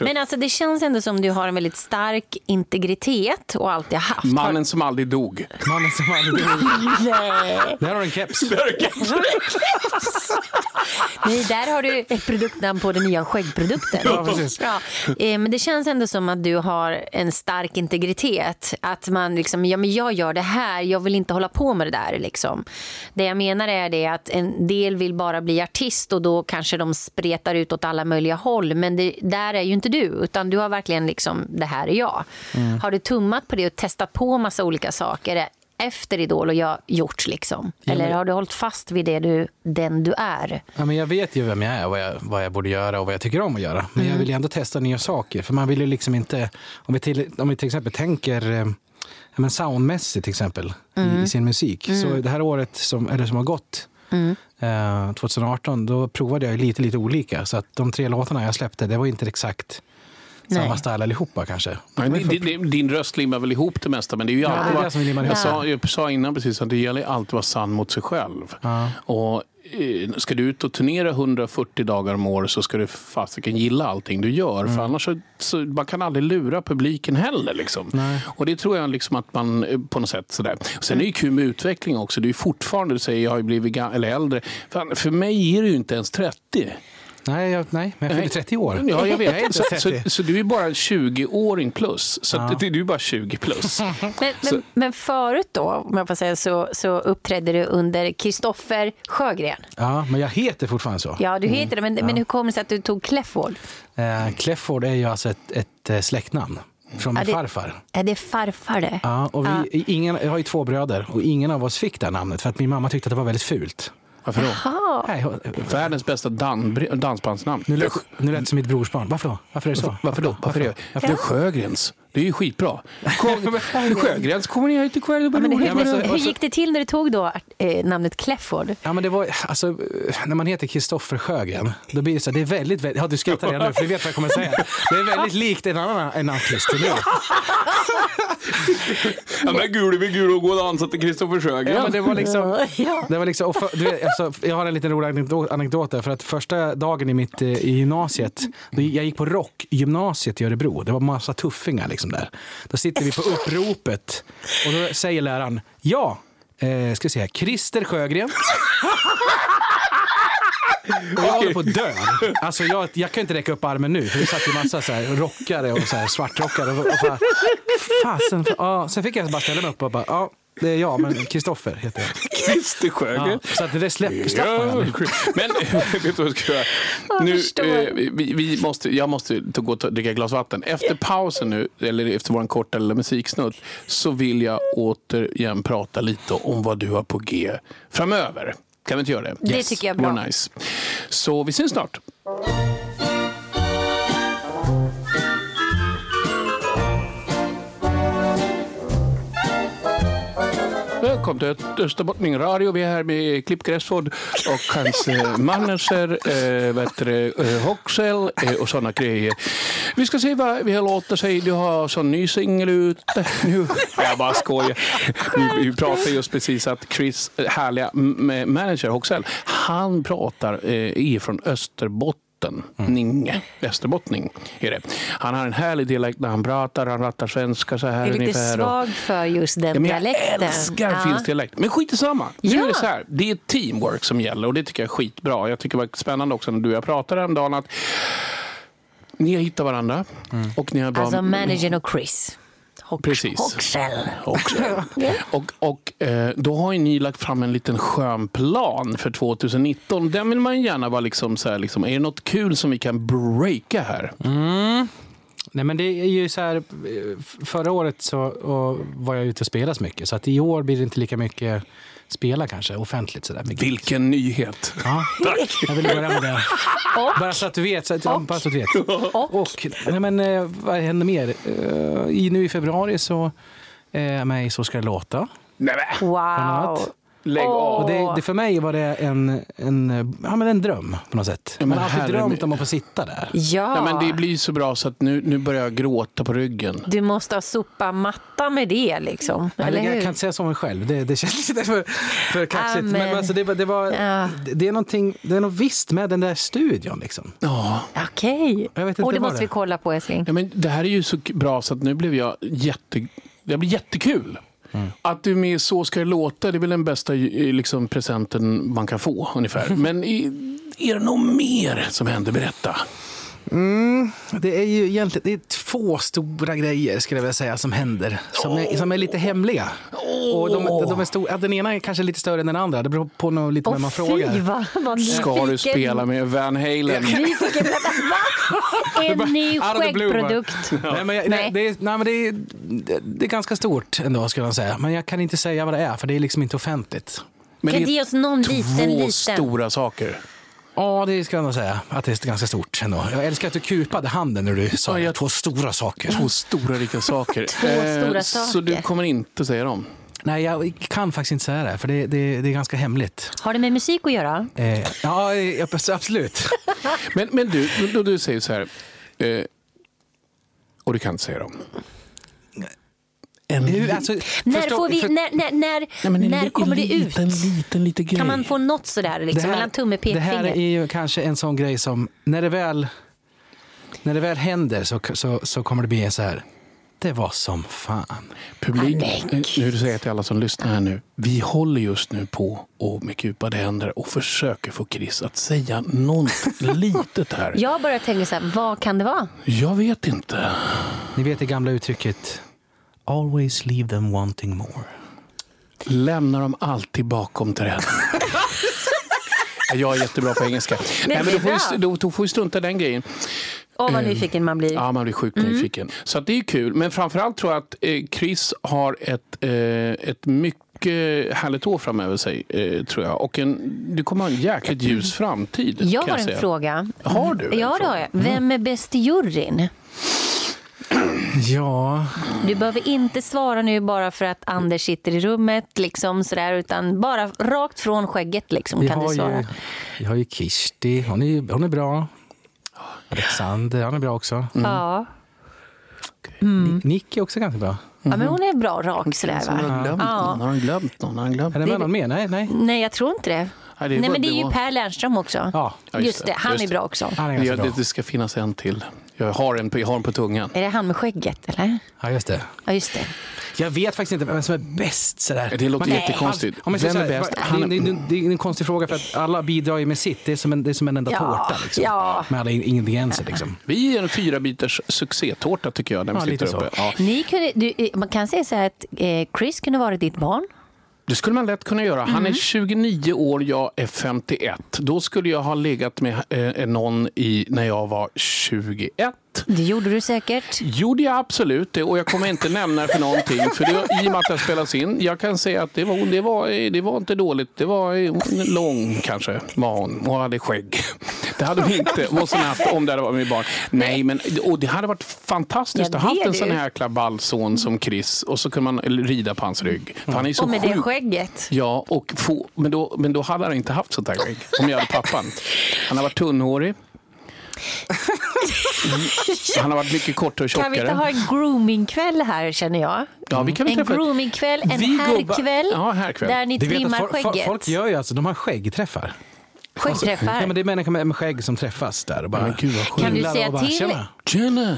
Speaker 5: Men alltså, det känns ändå som du har en väldigt stark integritet och alltid haft.
Speaker 6: Mannen som aldrig dog.
Speaker 8: Mannen som aldrig dog. (laughs)
Speaker 5: Nej.
Speaker 8: Där har du en keps.
Speaker 5: Nej, där har du ett produktnamn på den nya skäggprodukten.
Speaker 8: Ja, precis.
Speaker 5: Ja. Eh, Men det känns ändå som att du har en stark integritet. Att man liksom, ja men jag gör det här, jag vill inte hålla på med det där. Liksom. Det jag menar är det att en del vill bara bli artist och då kanske de spretar ut åt alla möjliga håll. Men det, där är ju inte du, utan du har verkligen liksom, det här är jag.
Speaker 8: Mm.
Speaker 5: Har du tummat på det och testat på massa olika saker efter Idol och jag gjort liksom? Eller har du hållit fast vid det du, den du är?
Speaker 8: Ja, men jag vet ju vem jag är, vad jag, vad jag borde göra och vad jag tycker om att göra. Men jag vill ju ändå testa nya saker. För man vill ju liksom inte... Om vi till, om vi till exempel tänker eh, ja, men soundmässigt till exempel i, i sin musik. Så det här året som, eller som har gått, eh, 2018, då provade jag lite, lite olika. Så att de tre låtarna jag släppte, det var inte exakt samma style allihopa kanske.
Speaker 6: Nej, din, din, din röst limmar väl ihop det mesta, men det är ju
Speaker 8: Ja,
Speaker 6: alltid
Speaker 8: det är det som limmar
Speaker 6: jag, sa, jag sa innan precis att det gäller alltid att vara sann mot sig själv. Och, eh, ska du ut och turnera 140 dagar om året så ska du fasiken gilla allting du gör.
Speaker 8: Mm.
Speaker 6: För annars så, så, man kan aldrig lura publiken heller. Liksom. Och det tror jag liksom att man eh, på något sätt sådär. Och sen är det ju kul med utveckling också. Det är fortfarande, du säger jag har blivit eller äldre. Fan, för mig är du ju inte ens 30.
Speaker 8: Nej, jag, nej men jag fyller 30 år.
Speaker 6: Ja, jag vet.
Speaker 8: Jag är inte
Speaker 6: så,
Speaker 8: 30.
Speaker 6: så, så du är bara en 20-åring plus. Så att du är bara 20 plus. (laughs)
Speaker 5: Men, men, men förut då, om jag får säga så, så uppträdde du under Kristoffer Sjögren.
Speaker 8: Ja, men jag heter fortfarande så.
Speaker 5: Ja, du heter det, men, men hur kom det sig att du tog Clefford?
Speaker 8: Eh, Clefford är ju alltså ett, ett eh, släktnamn från min
Speaker 5: Ja, det-
Speaker 8: farfar.
Speaker 5: Är det farfar det?
Speaker 8: Ja, och vi, ingen, jag har ju två bröder och ingen av oss fick det här namnet för att min mamma tyckte att det var väldigt fult.
Speaker 6: Varför då?
Speaker 8: Nej,
Speaker 6: Världens bästa dan, dansbandsnamn.
Speaker 8: nu lät nu lät det som mitt brorsbarn. Varför då? Varför är det så?
Speaker 6: Varför då? Varför det? Det är Sjögrens. Det är ju skitbra. Kom, (laughs) Sjögrens kommer
Speaker 5: Men hur,
Speaker 6: roligt.
Speaker 8: Ja,
Speaker 5: hur
Speaker 8: så-
Speaker 5: gick det till när du tog då eh, namnet Clefford?
Speaker 8: Ja, men det var, alltså, eh, när man heter Kristoffer Sjögren, då blir det så här, det är väldigt, väldigt, ja du skrattar redan nu för du vet vad jag kommer säga. Det är väldigt likt en annan en artist. eller hur? (laughs)
Speaker 6: Ja, men gul med gul och gå och dansa till Kristoffer Sjögren.
Speaker 8: Ja, men det var liksom, (laughs) det var liksom för, du vet, alltså, jag har en liten rolig anekdot, anekdot där, för att första dagen i mitt eh, i gymnasiet, då, jag gick på rockgymnasiet i Örebro, det var massa tuffingar liksom där. Då sitter vi på uppropet och då säger läraren, ja, eh, ska vi se här, Christer Sjögren. Och jag håller på att dö. Alltså jag, jag kan inte räcka upp armen nu, för det satt ju massa så här rockare och så här svartrockare. Och, och bara, fasen, ja, sen fick jag bara ställa mig upp och bara, ja, det är jag, men Kristoffer heter jag. (laughs)
Speaker 6: Christer
Speaker 8: Ja,
Speaker 6: Sjögren.
Speaker 8: så att det där släpp,
Speaker 6: Ja, men (laughs) vet du vad jag ska göra? Nu, eh, vi, vi måste, jag måste ta- gå och ta- dricka ett glas vatten. Efter pausen nu, eller efter vår korta lilla musiksnutt, så vill jag återigen prata lite om vad du har på G framöver. Kan vi inte göra det?
Speaker 5: Det tycker jag är bra.
Speaker 6: Nice. Så vi syns snart. Välkommen till Österbottning Radio. Vi är här med Klipp Gräsford och hans eh, manager, eh, eh Hoxell eh, och sådana grejer. Vi ska se vad vi har låtit sig. Du har sån ny singel ute nu. Jag bara skojar. Vi, vi pratade just precis att Chris härliga manager Hoxell, han pratar eh, Österbotten från Österbotten. Ninge, västerbottning är det. Han har en härlig dialekt när han pratar. Han pratar svenska så här
Speaker 5: Jag är lite
Speaker 6: ungefär. och-
Speaker 5: svag för just den
Speaker 6: Ja, men jag
Speaker 5: dialekten.
Speaker 6: älskar
Speaker 5: Ja.
Speaker 6: finsk dialekt. Men skit i samma. Nu
Speaker 5: Ja.
Speaker 6: är det så här. Det är teamwork som gäller och det tycker jag är skitbra. Jag tycker det var spännande också när du och jag pratade häromdagen att ni har hittat varandra och ni har bra...
Speaker 5: Alltså managern och Chris.
Speaker 6: Precis.
Speaker 5: Hoxell.
Speaker 6: Också. (laughs) Och, och eh, då har ju ni lagt fram en liten skön plan för 2019. Den vill man ju gärna vara liksom så här, liksom, är det något kul som vi kan breaka här?
Speaker 8: Mm. Nej, men det är ju så här, eh, förra året så var jag ute och spelade så mycket. Så att i år blir det inte lika mycket spela kanske, offentligt. Så där, med gigs.
Speaker 6: Vilken nyhet!
Speaker 8: Ja, (laughs) jag vill börja med det. Bara så att du vet. Så att, bara så att du vet. Och, nej, men, eh, vad händer mer? Eh, i, nu i februari så är jag med i Så ska det låta.
Speaker 6: Nej, men,
Speaker 5: Wow.
Speaker 6: Lägg av!
Speaker 8: Och det, det, för mig var det en, en, ja, men en dröm på något sätt.
Speaker 6: Ja, men
Speaker 8: Man har alltid drömt om att få sitta där.
Speaker 5: Ja,
Speaker 6: Ja, men det blir så bra så att nu, nu börjar jag gråta på ryggen.
Speaker 5: du måste ha sopa matta med det liksom.
Speaker 8: Nej,
Speaker 5: eller
Speaker 8: jag
Speaker 5: hur?
Speaker 8: kan inte säga så om mig själv. Det, det känns (laughs) lite för, för kaxigt.
Speaker 5: Amen.
Speaker 8: Men alltså, det, det, var,
Speaker 5: Ja.
Speaker 8: det, det, är någonting, det är något visst med den där studion. Liksom.
Speaker 6: Ja.
Speaker 5: Okej.
Speaker 8: Inte
Speaker 5: Och det måste
Speaker 8: det
Speaker 5: vi kolla på älskling.
Speaker 6: Ja, men det här är ju så bra så att nu blev jag jätte... Det blir jättekul.
Speaker 8: Mm.
Speaker 6: Att du är med Så ska det låta, det är väl den bästa eh, liksom, presenten man kan få ungefär. (laughs) Men i, är det något mer som händer? Berätta.
Speaker 8: Mm, det är ju egentligen det är två stora grejer skulle jag vilja säga som händer. Som, är, som är lite hemliga. Och de, de är stor, ja, den ena är kanske lite större än den andra. Det beror på nog lite vem man frågar.
Speaker 6: Ska du spela med Van Halen?
Speaker 5: Nyfiken. Va? (laughs) En ny skäggprodukt.
Speaker 8: Nej, men jag,
Speaker 5: Nej.
Speaker 8: Det, är, nej, men det, är, det, det är ganska stort ändå skulle jag säga. Men jag kan inte säga vad det är för det är liksom inte offentligt.
Speaker 6: Men
Speaker 5: Kan
Speaker 6: det
Speaker 5: ge oss någon liten,
Speaker 6: två
Speaker 5: liten?
Speaker 6: stora saker.
Speaker 8: Ja, det ska jag nog säga. Att det är ganska stort ändå. Jag älskar att du kupade handen när du sa
Speaker 6: Ja, jag-
Speaker 8: två stora saker.
Speaker 6: Två stora riktiga saker. (laughs) Eh,
Speaker 5: Två stora
Speaker 6: Så du
Speaker 5: saker.
Speaker 6: kommer inte säga dem?
Speaker 8: Nej, jag kan faktiskt inte säga det, för det, det, det är ganska hemligt.
Speaker 5: Har det med musik att göra?
Speaker 8: Eh, ja, eh, absolut. (laughs)
Speaker 6: Men, men du, då du säger så här. Eh, och du kan inte säga dem. En
Speaker 8: Hur, alltså,
Speaker 5: När,
Speaker 8: förstå-
Speaker 5: får vi,
Speaker 8: för-
Speaker 5: när, när, när,
Speaker 6: Nej, en
Speaker 5: när
Speaker 6: li-
Speaker 5: kommer
Speaker 6: en
Speaker 5: det ut?
Speaker 6: liten, liten, liten grej.
Speaker 5: Kan man få något sådär liksom, mellan tumme och
Speaker 8: det här
Speaker 5: pekfinger?
Speaker 8: är ju kanske en sån grej som, när det väl, när det väl händer så, så, så kommer det bli en så här, det var som fan.
Speaker 6: Publik, nu säger jag till alla som lyssnar här nu. Vi håller just nu på och med kupade händer och försöker få Chris att säga något (laughs) litet här.
Speaker 5: Jag börjar tänka så här, vad kan det vara?
Speaker 6: Jag vet inte.
Speaker 8: Ni vet det gamla uttrycket, always leave them wanting more.
Speaker 6: Lämnar dem alltid bakom träden. (laughs) Jag är jättebra på engelska. Nej, men då får, vi, då, då får vi strunta i den grejen.
Speaker 5: Åh, vad
Speaker 6: Eh,
Speaker 5: nyfiken man blir.
Speaker 6: Ja, man blir sjukt
Speaker 5: Mm.
Speaker 6: nyfiken. Så att det är kul. Men framförallt tror jag att eh, Chris har ett, eh, ett mycket härligt år framöver sig. Tror jag. Och en, du kommer ha en jäkligt ljus framtid.
Speaker 5: Jag
Speaker 6: kan
Speaker 5: har en
Speaker 6: säga.
Speaker 5: fråga.
Speaker 6: Har du en
Speaker 5: Ja, det har jag. Vem är bäst i juryn? (clears throat)
Speaker 8: Ja,
Speaker 5: Du behöver inte svara nu bara för att Anders sitter i rummet, liksom sådär, utan bara rakt från skägget liksom,
Speaker 8: vi
Speaker 5: kan du
Speaker 8: har,
Speaker 5: svara.
Speaker 8: ju, vi har ju Kirsti, hon är, hon är bra. Alexander, han är bra också.
Speaker 5: Ja.
Speaker 8: Ni- Nick är också ganska bra.
Speaker 5: ja, men hon är bra rak sådär
Speaker 6: Som har
Speaker 5: va?
Speaker 6: glömt
Speaker 5: Ja.
Speaker 6: någon. Har han glömt någon? Har han glömt?
Speaker 8: Är det någon mer? Nej, nej.
Speaker 5: Nej, jag tror inte det.
Speaker 6: Nej,
Speaker 5: Nej,
Speaker 6: bara-
Speaker 5: men det är ju Per Lernström också.
Speaker 8: Ja,
Speaker 6: Ja,
Speaker 5: just, det, han
Speaker 6: just
Speaker 5: är
Speaker 6: det.
Speaker 5: bra också.
Speaker 8: han är
Speaker 6: Ja,
Speaker 8: ganska bra.
Speaker 6: det, det ska finnas en till. Jag har en på, jag har en på tungan.
Speaker 5: Är det han med skägget, eller?
Speaker 8: Ja, just det.
Speaker 5: Ja, just det.
Speaker 8: Jag vet faktiskt inte vem som är bäst. Sådär.
Speaker 6: Det låter
Speaker 8: Man-
Speaker 6: jättekonstigt.
Speaker 8: Om jag säger
Speaker 6: Vem är bäst?
Speaker 8: Det,
Speaker 6: Han-
Speaker 8: det, det, det är en konstig fråga för att alla bidrar ju med sitt. Det är som en, det är som en enda
Speaker 5: Ja,
Speaker 8: tårta. Liksom,
Speaker 5: ja.
Speaker 8: Med alla in- ingredienser. Liksom.
Speaker 6: Vi är en fyra bitars succétårta tycker jag. När vi
Speaker 8: Ja,
Speaker 6: sitter
Speaker 8: lite så.
Speaker 6: uppe. Ja.
Speaker 5: Ni kunde, du, eh, man kan säga så här att eh, Chris kunde varit ditt barn.
Speaker 6: Det skulle man lätt kunna göra. Han är
Speaker 5: Mm.
Speaker 6: 29 år, jag är 51. Då skulle jag ha legat med eh, någon i, när jag var 21.
Speaker 5: Det gjorde du säkert.
Speaker 6: Gjorde jag absolut det och jag kommer inte nämna det för någonting. För det, var- I och med att det spelas in. Jag kan säga att det var, det var, det var inte dåligt. Det var lång kanske var hon. Hon hade skägg. Det hade hon inte måste haft om det hade varit med barn. Nej, men och det hade varit fantastiskt
Speaker 5: Ja,
Speaker 6: att ha haft
Speaker 5: det
Speaker 6: en sån
Speaker 5: du.
Speaker 6: här jäkla ballson som Chris och så kunde man rida på hans rygg. För han är så
Speaker 5: Och med det
Speaker 6: sjuk.
Speaker 5: skägget.
Speaker 6: Ja, och få, men, då, men då hade han inte haft sånt här skägg. Om jag hade pappan. Han har varit tunnhårig. (laughs) Han har varit mycket kortare och
Speaker 5: Kan vi inte
Speaker 6: tjockare.
Speaker 5: ha en groomingkväll här känner jag?
Speaker 6: Ja, vi kan väl
Speaker 5: En groomingkväll, en herrkväll
Speaker 6: Ja, herrkväll.
Speaker 5: där ni trimmar skägget.
Speaker 8: folk gör ju alltså, de har skäggträffar.
Speaker 5: Skäggträffar.
Speaker 8: Ja, men det är människor med, med skägg som träffas där och bara
Speaker 6: Men gud, vad.
Speaker 5: Kan du säga
Speaker 8: bara,
Speaker 5: till?
Speaker 8: "Tjena."
Speaker 6: Tjena!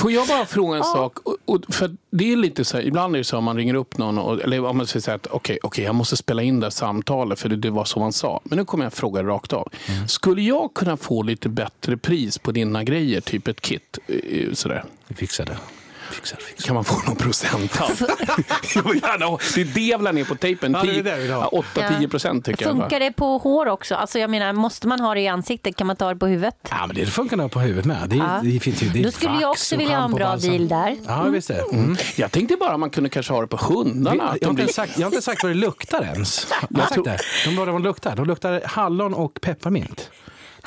Speaker 6: Får jag bara fråga en sak? Och, och, för det är lite så här, ibland är det så att man ringer upp någon, och, eller om man säger så här att okej, okej, jag måste spela in det här samtalet för det, det var som man sa. Men nu kommer jag fråga rakt av. Skulle jag kunna få lite bättre pris på dina grejer, typ ett kit? eh, Sådär.
Speaker 8: Vi fixar det. Fixar, fixar.
Speaker 6: Kan man få någon procent? jag (laughs) vill gärna ha. Det är det jag vill ha ner på tejpen.
Speaker 8: Ja, det är det vi vill ha.
Speaker 6: 8-10 procent tycker jag.
Speaker 5: Funkar det på hår också? Alltså jag menar, måste man ha det i ansiktet? Kan man ta det på huvudet?
Speaker 8: Ja, men det funkar nog på huvudet med. Det,
Speaker 5: Ja.
Speaker 8: det finns ju, det
Speaker 5: Då skulle jag också vilja ha en bra deal där.
Speaker 8: Ja, visst är det. Mm.
Speaker 6: Jag tänkte bara man kunde kanske ha det på hundarna.
Speaker 8: Jag, har inte sagt, jag har inte sagt vad det luktar ens. Jag har sagt det. De, vad de luktar. De luktar hallon och pepparmint.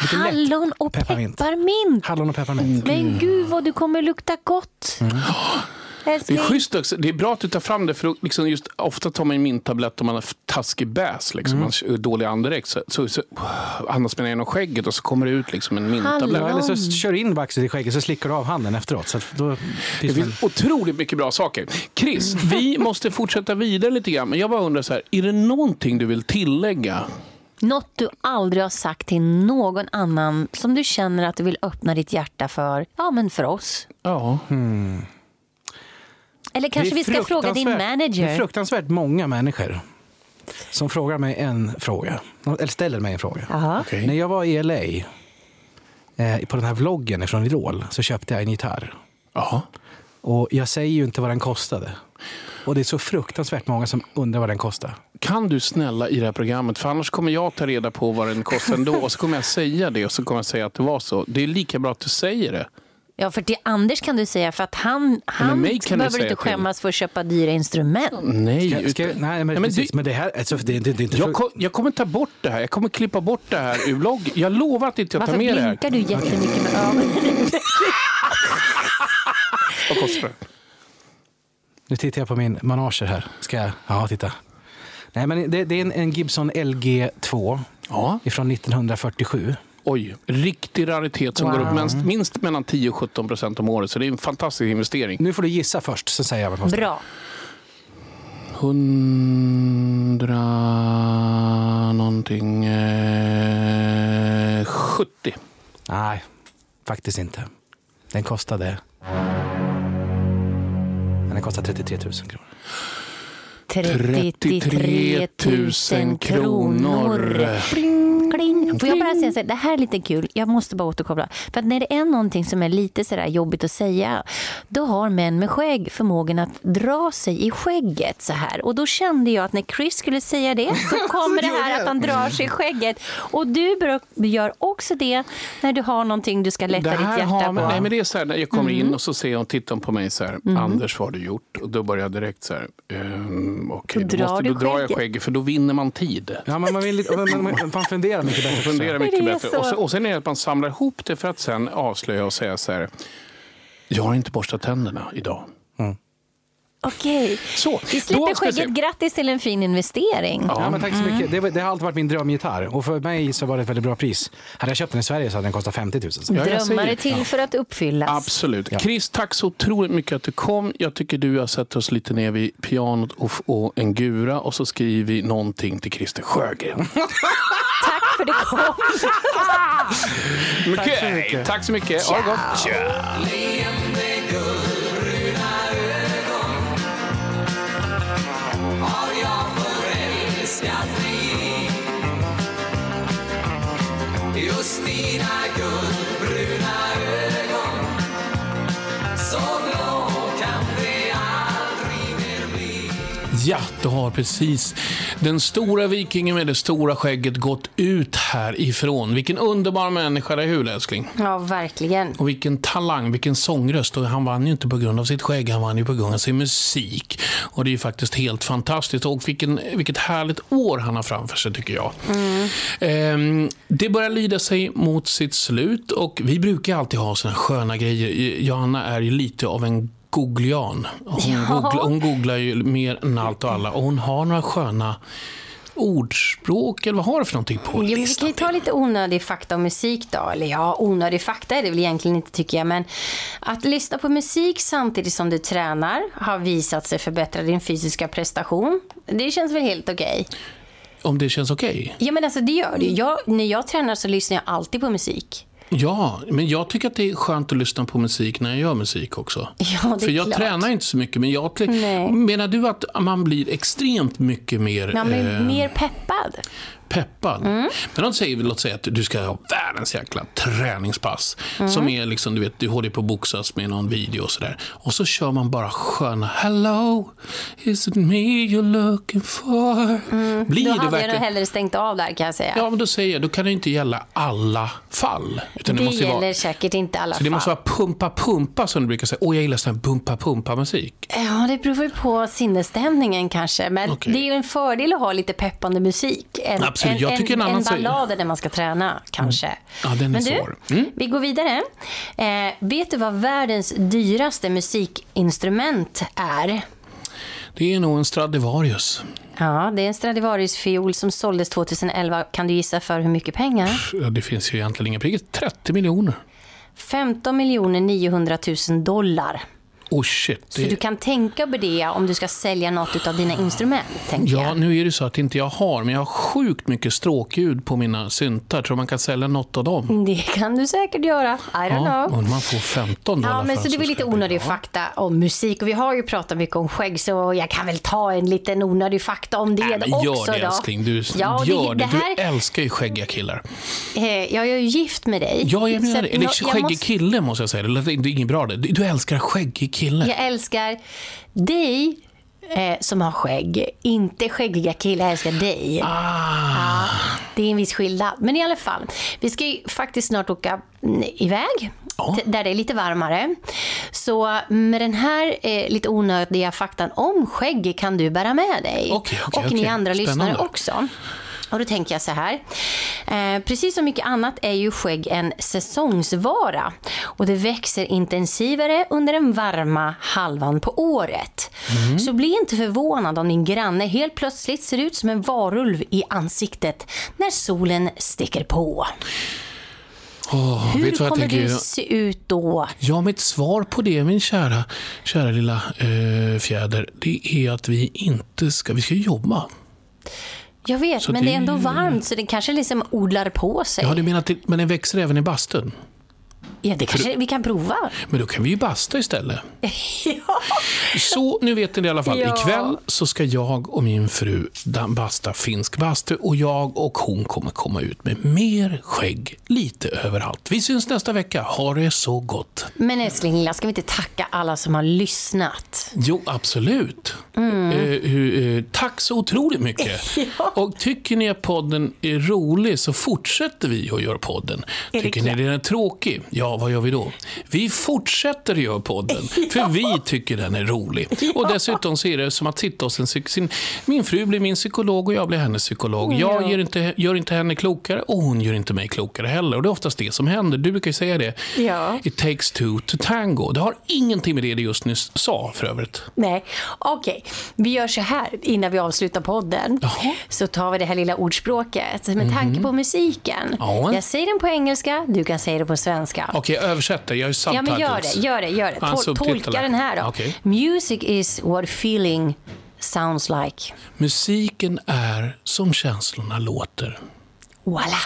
Speaker 8: Lite.
Speaker 5: Hallon och
Speaker 8: Pepparmint.
Speaker 5: pepparmint.
Speaker 8: Hallon och pepparmint.
Speaker 5: Men gud vad du kommer lukta gott.
Speaker 6: Det
Speaker 5: Älskling.
Speaker 6: är schysst också. Det är bra att du tar fram det. För liksom just, ofta tar man en minttablett om man har taskig bäs. Liksom. Man har dålig andedräkt. Så, så, så andas man genom skägget och så kommer det ut liksom en minttablett.
Speaker 8: Eller så kör in vaxet i skägget så slickar du av handen efteråt. Så då
Speaker 6: Det
Speaker 8: finns man...
Speaker 6: finns otroligt mycket bra saker. Chris, (laughs) vi måste fortsätta vidare lite grann. Men jag bara undrar så här, är det någonting du vill tillägga?
Speaker 5: Något du aldrig har sagt till någon annan som du känner att du vill öppna ditt hjärta för. Ja, men för oss.
Speaker 6: Ja.
Speaker 5: Eller kanske vi ska fråga din
Speaker 8: fruktansvärt- Det är
Speaker 5: manager.
Speaker 8: fruktansvärt många människor som frågar mig en fråga. Eller ställer mig en fråga.
Speaker 6: Okej.
Speaker 8: När jag var i LA, eh, på den här vloggen från Idol, så köpte jag en gitarr.
Speaker 6: Jaha.
Speaker 8: Och jag säger ju inte vad den kostade. Och det är så fruktansvärt många som undrar vad den kostar.
Speaker 6: Kan du snälla i det här programmet, för annars kommer jag ta reda på vad den kostar ändå. Och så kommer jag säga det och så kommer jag säga att det var så. Det är lika bra att du säger det.
Speaker 5: Ja, för till Anders kan du säga för att han, han
Speaker 6: du
Speaker 5: behöver inte
Speaker 6: till.
Speaker 5: skämmas för att köpa dyra instrument.
Speaker 6: Nej,
Speaker 8: Ska, ska, nej, men,
Speaker 6: Nej, men
Speaker 8: precis.
Speaker 6: det-
Speaker 8: men det här, alltså, det, det, det är inte
Speaker 6: Jag, ko- jag kommer ta bort det här. Jag kommer klippa bort det här ur vloggen. Jag lovar att inte jag tar
Speaker 5: Varför
Speaker 6: med det här.
Speaker 5: blinkar du jättemycket med ögonen? (laughs)
Speaker 6: Vad kostar det?
Speaker 8: Nu tittar jag på min manager här. Ska jag? Ja, titta. Nej, men det, det är en, en Gibson LG2
Speaker 6: Ja.
Speaker 8: från 1947.
Speaker 6: Oj, riktig raritet som
Speaker 5: Wow.
Speaker 6: går upp minst, minst mellan 10 och 17 procent om året. Så det är en fantastisk investering.
Speaker 8: Nu får du gissa först, så säger jag vad kostar.
Speaker 5: Bra.
Speaker 6: 100 någonting... Eh, 70.
Speaker 8: Nej, faktiskt inte. Den kostade... Den kostade 33 000 kronor.
Speaker 5: 33 000 kronor. Pling, kling. Får jag bara säga så här, det här är lite kul, jag måste bara återkoppla. För att när det är någonting som är lite sådär jobbigt att säga, då har män med skägg förmågan att dra sig i skägget så här. Och då kände jag att när Chris skulle säga det, (laughs) då kommer det här att han drar sig i skägget. Och du gör också det när du har någonting du ska lätta
Speaker 6: Det
Speaker 5: ditt
Speaker 6: här
Speaker 5: hjärta
Speaker 6: har,
Speaker 5: på.
Speaker 6: nej, men det är så här, när jag kommer
Speaker 5: Mm.
Speaker 6: in och så ser hon, tittar hon på mig så här. Anders, vad har du gjort? Och då börjar jag direkt så här. Um, Okej,
Speaker 5: Då
Speaker 6: då, måste,
Speaker 5: du
Speaker 6: då drar jag
Speaker 5: skägget.
Speaker 6: för då vinner man tid.
Speaker 8: Ja, men man, vill, man, man, man funderar mycket bättre.
Speaker 5: Men
Speaker 6: mycket bättre.
Speaker 5: så.
Speaker 6: Och, så, och sen är det att man samlar ihop det för att sen avslöja och säga så här. Jag har inte borstat tänderna idag.
Speaker 5: Okej,
Speaker 6: Så,
Speaker 5: vi
Speaker 6: då
Speaker 5: slipper
Speaker 6: ska vi se.
Speaker 5: skägget. Grattis till en fin investering.
Speaker 8: Ja, men tack så mycket. Det, var- det har alltid varit min drömgitarr. Och för mig så var det ett väldigt bra pris. Hade jag köpt den i Sverige så hade den kostat 50 000. Så.
Speaker 6: Jag
Speaker 5: Drömmar
Speaker 6: säger
Speaker 5: är till för att uppfyllas.
Speaker 6: Absolut. Chris, tack så otroligt mycket att du kom. Jag tycker du har sett oss lite ner vid pianot och, och en gura och så skriver vi någonting till Christer Sjögren. (laughs)
Speaker 5: Tack för det kom. (laughs)
Speaker 6: Tack så mycket. Tack så mycket. Ha det gott. Tja. Ja, då har precis den stora vikingen med det stora skägget gått ut härifrån. Vilken underbar människa, det är hur älskling?
Speaker 5: Ja, verkligen.
Speaker 6: Och vilken talang, vilken sångröst. Och han vann ju inte på grund av sitt skägg, han vann ju på grund av sin musik. Och det är ju faktiskt helt fantastiskt. Och vilken, vilket härligt år han har framför sig, tycker jag. Ehm, det börjar lida sig mot sitt slut och vi brukar alltid ha såna sköna grejer. Johanna är ju lite av en googlian. Hon,
Speaker 5: Ja.
Speaker 6: googlar, hon googlar ju mer än allt och alla. Och hon har några sköna ordspråk, eller vad har du för någonting på
Speaker 5: Jo, men vi
Speaker 6: listan?
Speaker 5: kan ju ta lite onödig fakta om musik då. Eller ja, onödig fakta är det väl egentligen inte tycker jag. Men att lyssna på musik samtidigt som du tränar har visat sig förbättra din fysiska prestation. Det känns väl helt okej?
Speaker 6: Om det känns okej?
Speaker 5: Ja, men alltså det gör det jag, När jag tränar så lyssnar jag alltid på musik.
Speaker 6: Ja, men jag tycker att det är skönt att lyssna på musik när jag gör musik också. (laughs)
Speaker 5: Ja,
Speaker 6: För jag
Speaker 5: klart.
Speaker 6: tränar inte så mycket, men jag...
Speaker 5: Nej.
Speaker 6: Menar du att man blir extremt mycket mer...
Speaker 5: Man blir
Speaker 6: eh,
Speaker 5: mer peppad. Peppad. Mm.
Speaker 6: Men de säger, låt säga att du ska ha världens jäkla träningspass.
Speaker 5: Mm.
Speaker 6: Som är liksom, du vet, du håller på att boxas med någon video och sådär. Och så kör man bara sköna Hello, is it me you're looking for? Blir
Speaker 5: Då hade jag nog
Speaker 6: verkligen...
Speaker 5: hellre stängt av där kan jag säga.
Speaker 6: Ja, men då säger jag, då kan det inte gälla alla fall. Utan
Speaker 5: det
Speaker 6: det, måste
Speaker 5: gäller
Speaker 6: vara,
Speaker 5: säkert inte alla
Speaker 6: så det
Speaker 5: fall.
Speaker 6: måste vara pumpa pumpa som du brukar säga. Åh, jag gillar sån här pumpa pumpa musik.
Speaker 5: Ja, det beror ju på sinnesstämningen kanske. Men
Speaker 6: Okej.
Speaker 5: det är ju en fördel att ha lite peppande musik. En,
Speaker 6: Absolut. Jag tycker en
Speaker 5: en,
Speaker 6: annan
Speaker 5: en
Speaker 6: säger-
Speaker 5: ballader när man ska träna kanske.
Speaker 6: Ja, den är
Speaker 5: Men du,
Speaker 6: svår. Mm.
Speaker 5: vi går vidare. Eh, vet du vad världens dyraste musikinstrument är?
Speaker 6: Det är nog en Stradivarius.
Speaker 5: Ja, det är en Stradivarius-fiol som såldes 2011. Kan du gissa för hur mycket pengar?
Speaker 6: Ja, Det finns ju egentligen inga priser. 30 miljoner.
Speaker 5: 15 miljoner 900 000 dollar.
Speaker 6: Oh shit.
Speaker 5: Så
Speaker 6: det-
Speaker 5: du kan tänka på det om du ska sälja något av dina instrument, tänker
Speaker 6: Ja,
Speaker 5: jag.
Speaker 6: nu är det så att inte jag har, men jag har sjukt mycket stråkljud på mina syntar. Tror man kan sälja något av dem? (laughs)
Speaker 5: Det kan du säkert göra. I don't
Speaker 6: Ja,
Speaker 5: know.
Speaker 6: man får 15 dollar
Speaker 5: Ja, men
Speaker 6: för
Speaker 5: så det var
Speaker 6: ska
Speaker 5: lite onödig fakta om musik. Och vi har ju pratat mycket om skägg, så jag kan väl ta en liten onödig fakta om det
Speaker 6: men
Speaker 5: också.
Speaker 6: gör det
Speaker 5: då.
Speaker 6: älskling. Du,
Speaker 5: ja,
Speaker 6: gör det.
Speaker 5: det här,
Speaker 6: Du älskar ju skäggiga killar.
Speaker 5: eh, jag är ju gift med dig.
Speaker 6: Ja, jag
Speaker 5: Så
Speaker 6: menar det. Eller skäggig
Speaker 5: måste-
Speaker 6: kille måste jag säga. Det det är inget bra det. Du, du älskar skäggig kille.
Speaker 5: Jag älskar dig eh, som har skägg. Inte skäggiga killar, jag älskar dig.
Speaker 6: Ah.
Speaker 5: Ja, det är en viss skillnad. Men i alla fall, vi ska ju faktiskt snart åka mm, iväg. T- Där det är lite varmare. Så med den här eh, lite onödiga faktan om skägg kan du bära med dig.
Speaker 6: Okej, okej,
Speaker 5: och ni
Speaker 6: okej.
Speaker 5: andra lyssnare
Speaker 6: Spännande.
Speaker 5: också. Och då tänker jag så här. Eh, precis som mycket annat är ju skägg en säsongsvara. Och det växer intensivare under den varma halvan på året.
Speaker 6: Mm.
Speaker 5: Så bli inte förvånad om din granne helt plötsligt ser ut som en varulv i ansiktet när solen sticker på.
Speaker 6: Åh,
Speaker 5: Hur
Speaker 6: vet
Speaker 5: kommer du se ut då?
Speaker 6: Ja, mitt svar på det, min kära, kära lilla eh, fjäder, det är att vi inte ska, vi ska jobba.
Speaker 5: Jag vet,
Speaker 6: Så
Speaker 5: men
Speaker 6: det
Speaker 5: är ändå varmt så det kanske liksom odlar på sig.
Speaker 6: Ja, du menar att men den växer även i bastun?
Speaker 5: Ja, det kanske vi kan prova.
Speaker 6: Men då kan vi ju basta istället. (laughs)
Speaker 5: ja.
Speaker 6: Så nu vet ni det i alla fall.
Speaker 5: Ja.
Speaker 6: Ikväll så ska jag och min fru basta finsk bastu och jag och hon kommer komma ut med mer skägg lite överallt. Vi syns nästa vecka. Ha det så gott.
Speaker 5: Men älskling lilla, ska vi inte tacka alla som har lyssnat?
Speaker 6: Jo, absolut.
Speaker 5: Mm.
Speaker 6: Eh, eh, tack så otroligt mycket. (laughs) Och tycker ni att podden är rolig så fortsätter vi att göra podden. Tycker ni den är tråkig? Ja, vad gör vi då? Vi fortsätter göra podden, för (laughs) vi tycker den är rolig. Och dessutom så är det som att sitta hos en sin, Min fru blir min psykolog och jag blir hennes psykolog. Jag
Speaker 5: Ja.
Speaker 6: gör inte, gör inte henne klokare och hon gör inte mig klokare heller. Och det är oftast det som händer. Du brukar ju säga det.
Speaker 5: Ja.
Speaker 6: It takes two to tango. Det har ingenting med det du just nyss sa för övrigt.
Speaker 5: Nej, okej. Vi gör så här innan vi avslutar podden. Så tar vi det här lilla ordspråket med tanke på musiken.
Speaker 6: Mhm. Ja.
Speaker 5: Jag säger den på engelska, du kan säga det på svenska.
Speaker 6: Okej, översätt det. Jag är
Speaker 5: Ja, men gör det, gör det, gör det. Tol- tolka den här då.
Speaker 6: Okej.
Speaker 5: Music is what feeling sounds like.
Speaker 6: Musiken är som känslorna låter.
Speaker 5: Voila!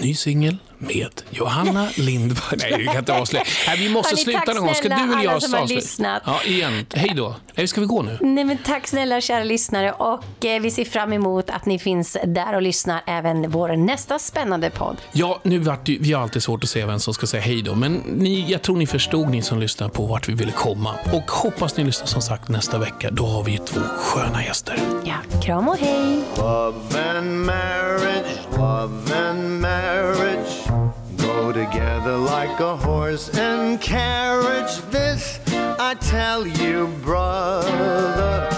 Speaker 6: Ny singel med Johanna Lindberg. Nej, vi kan inte avslöja. Nej, vi måste
Speaker 5: Hörni,
Speaker 6: sluta någon gång. Ska du eller jag avsluta?
Speaker 5: lyssnat.
Speaker 6: Ja, igen. Hej då. Nej, ska vi gå nu?
Speaker 5: Nej, men tack snälla kära lyssnare och eh, vi ser fram emot att ni finns där och lyssnar även vår nästa spännande podd.
Speaker 6: Ja, nu vart det, vi har alltid svårt att säga vem som ska säga hej då, men ni, jag tror ni förstod, ni som lyssnar på vart vi ville komma. Och hoppas ni lyssnar som sagt nästa vecka. Då har vi ju två sköna gäster.
Speaker 5: Ja, kram och hej!
Speaker 4: Love and marriage, love and marriage go together like a horse and carriage. This I tell you, brother,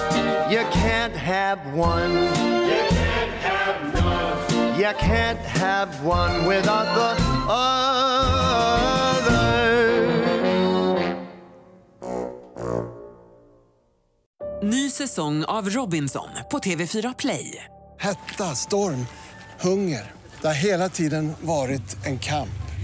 Speaker 4: you can't have one. You can't have none. You can't have one without the other.
Speaker 1: Ny säsong av Robinson på TV4 Play.
Speaker 2: Hetta, storm, hunger. Det har hela tiden varit en kamp.